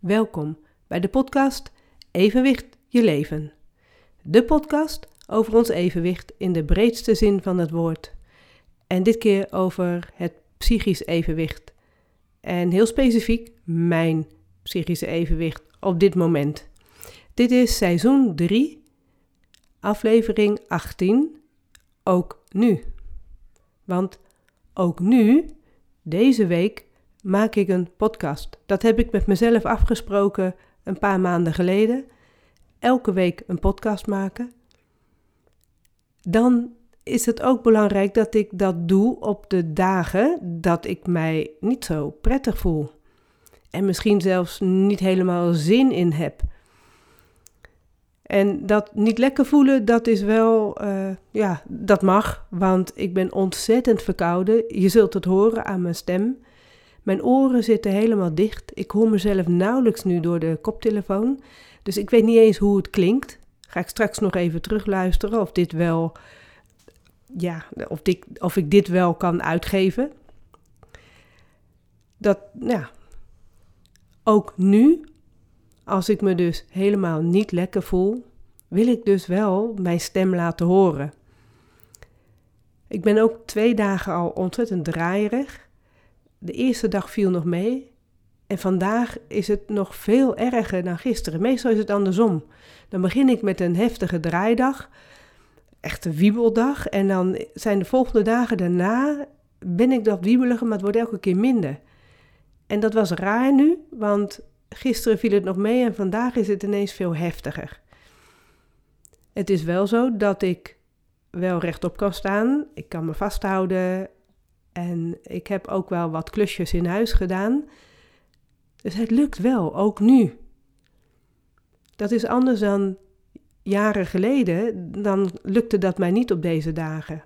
Welkom bij de podcast Evenwicht je leven. De podcast over ons evenwicht in de breedste zin van het woord. En dit keer over het psychisch evenwicht. En heel specifiek mijn psychische evenwicht op dit moment. Dit is seizoen 3, aflevering 18. Ook nu. Want ook nu, deze week, maak ik een podcast. Dat heb ik met mezelf afgesproken een paar maanden geleden. Elke week een podcast maken. Dan is het ook belangrijk dat ik dat doe op de dagen dat ik mij niet zo prettig voel. En misschien zelfs niet helemaal zin in heb. En dat niet lekker voelen, dat is wel, uh, ja, dat mag, want ik ben ontzettend verkouden. Je zult het horen aan mijn stem. Mijn oren zitten helemaal dicht. Ik hoor mezelf nauwelijks nu door de koptelefoon. Dus ik weet niet eens hoe het klinkt. Ga ik straks nog even terugluisteren of dit wel, ja, of, of ik dit wel kan uitgeven. Dat, ja, ook nu, als ik me dus helemaal niet lekker voel, wil ik dus wel mijn stem laten horen. Ik ben ook twee dagen al ontzettend draaierig. De eerste dag viel nog mee. En vandaag is het nog veel erger dan gisteren. Meestal is het andersom. Dan begin ik met een heftige draaidag, echt een wiebeldag. En dan zijn de volgende dagen daarna, ben ik dat wiebelige, maar het wordt elke keer minder. En dat was raar nu, want gisteren viel het nog mee en vandaag is het ineens veel heftiger. Het is wel zo dat ik wel rechtop kan staan. Ik kan me vasthouden. En ik heb ook wel wat klusjes in huis gedaan. Dus het lukt wel, ook nu. Dat is anders dan jaren geleden. Dan lukte dat mij niet op deze dagen.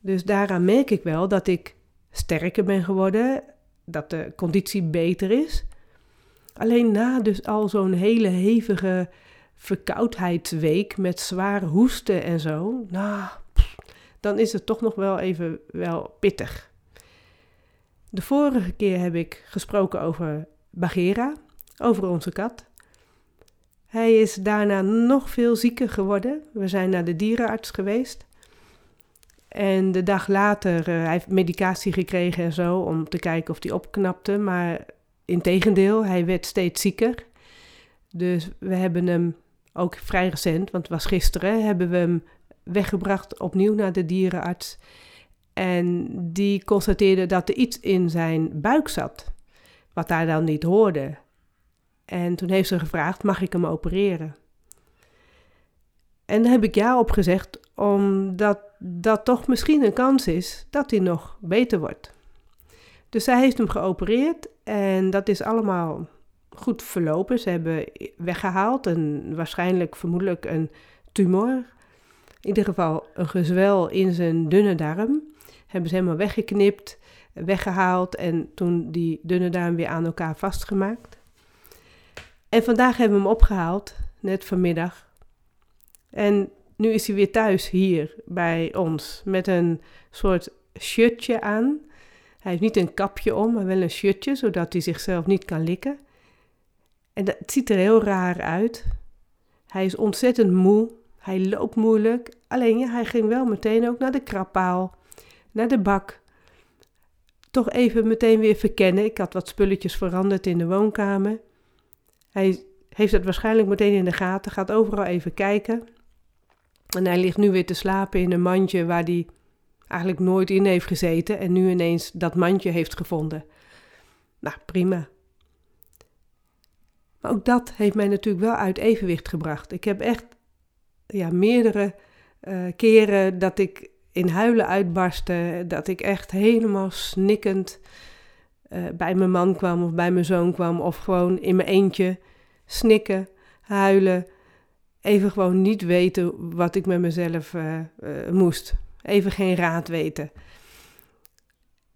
Dus daaraan merk ik wel dat ik sterker ben geworden. Dat de conditie beter is. Alleen na dus al zo'n hele hevige verkoudheidsweek met zware hoesten en zo, nou, dan is het toch nog wel even wel pittig. De vorige keer heb ik gesproken over Bagheera, over onze kat. Hij is daarna nog veel zieker geworden. We zijn naar de dierenarts geweest. En de dag later, uh, hij heeft medicatie gekregen en zo om te kijken of hij opknapte. Maar integendeel, hij werd steeds zieker. Dus we hebben hem ook vrij recent, want het was gisteren, hebben we hem weggebracht opnieuw naar de dierenarts. En die constateerde dat er iets in zijn buik zat, wat daar dan niet hoorde. En toen heeft ze gevraagd: mag ik hem opereren? En daar heb ik ja op gezegd, omdat dat toch misschien een kans is dat hij nog beter wordt. Dus zij heeft hem geopereerd en dat is allemaal goed verlopen. Ze hebben weggehaald en waarschijnlijk vermoedelijk een tumor. In ieder geval een gezwel in zijn dunne darm. Hebben ze helemaal weggeknipt, weggehaald en toen die dunne darm weer aan elkaar vastgemaakt. En vandaag hebben we hem opgehaald, net vanmiddag. En nu is hij weer thuis hier bij ons met een soort shirtje aan. Hij heeft niet een kapje om, maar wel een shirtje, zodat hij zichzelf niet kan likken. En dat, het ziet er heel raar uit. Hij is ontzettend moe. Hij loopt moeilijk. Alleen ja, hij ging wel meteen ook naar de krabpaal, naar de bak. Toch even meteen weer verkennen. Ik had wat spulletjes veranderd in de woonkamer. Hij heeft het waarschijnlijk meteen in de gaten, gaat overal even kijken. En hij ligt nu weer te slapen in een mandje waar hij eigenlijk nooit in heeft gezeten en nu ineens dat mandje heeft gevonden. Nou, prima. Maar ook dat heeft mij natuurlijk wel uit evenwicht gebracht. Ik heb echt ja, meerdere uh, keren dat ik in huilen uitbarstte, dat ik echt helemaal snikkend uh, bij mijn man kwam of bij mijn zoon kwam of gewoon in mijn eentje snikken, huilen, even gewoon niet weten wat ik met mezelf uh, moest. Even geen raad weten.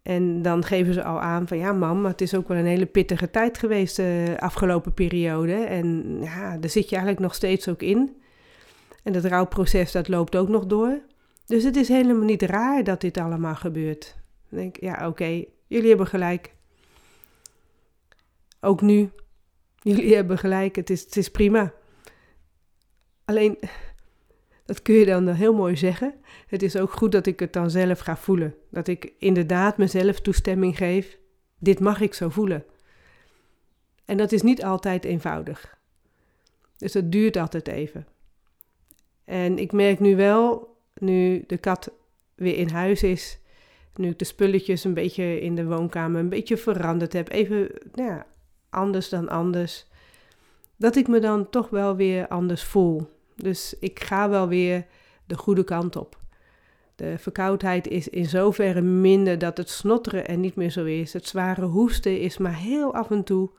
En dan geven ze al aan van ja, mam, het is ook wel een hele pittige tijd geweest de afgelopen periode. En ja, daar zit je eigenlijk nog steeds ook in. En dat rouwproces, dat loopt ook nog door. Dus het is helemaal niet raar dat dit allemaal gebeurt. Dan denk ik, ja, oké, jullie hebben gelijk. Ook nu, Jullie hebben gelijk, het is, het is prima. Alleen, dat kun je dan heel mooi zeggen. Het is ook goed dat ik het dan zelf ga voelen. Dat ik inderdaad mezelf toestemming geef. Dit mag ik zo voelen. En dat is niet altijd eenvoudig. Dus dat duurt altijd even. En ik merk nu wel, nu de kat weer in huis is, nu ik de spulletjes een beetje in de woonkamer een beetje veranderd heb, even nou ja, anders dan anders, dat ik me dan toch wel weer anders voel. Dus ik ga wel weer de goede kant op. De verkoudheid is in zoverre minder dat het snotteren er niet meer zo is. Het zware hoesten is maar heel af en toe.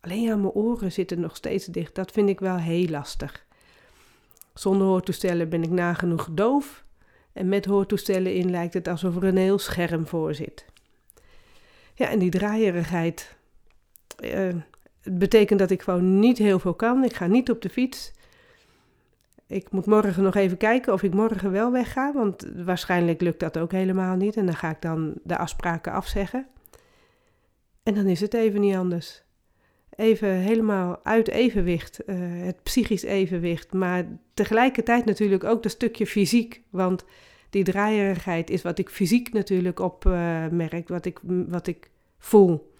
Alleen ja, mijn oren zitten nog steeds dicht. Dat vind ik wel heel lastig. Zonder hoortoestellen ben ik nagenoeg doof. En met hoortoestellen in lijkt het alsof er een heel scherm voor zit. Ja, en die draaierigheid. Uh, het betekent dat ik gewoon niet heel veel kan. Ik ga niet op de fiets. Ik moet morgen nog even kijken of ik morgen wel wegga, want waarschijnlijk lukt dat ook helemaal niet. En dan ga ik dan de afspraken afzeggen. En dan is het even niet anders. Even helemaal uit evenwicht, uh, het psychisch evenwicht, maar tegelijkertijd natuurlijk ook dat stukje fysiek. Want die draaierigheid is wat ik fysiek natuurlijk opmerk, uh, wat, ik, wat ik voel.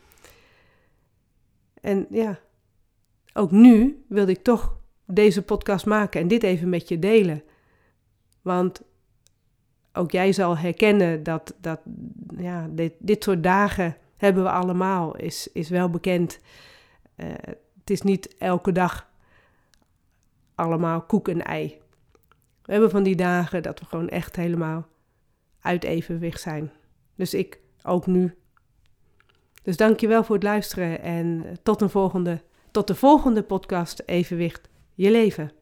En ja, ook nu wilde ik toch deze podcast maken en dit even met je delen. Want ook jij zal herkennen dat, dat ja, dit, dit soort dagen hebben we allemaal, is, is wel bekend. Uh, het is niet elke dag allemaal koek en ei. We hebben van die dagen dat we gewoon echt helemaal uit evenwicht zijn. Dus ik ook nu. Dus dank je wel voor het luisteren en tot, een volgende, tot de volgende podcast Evenwicht je leven.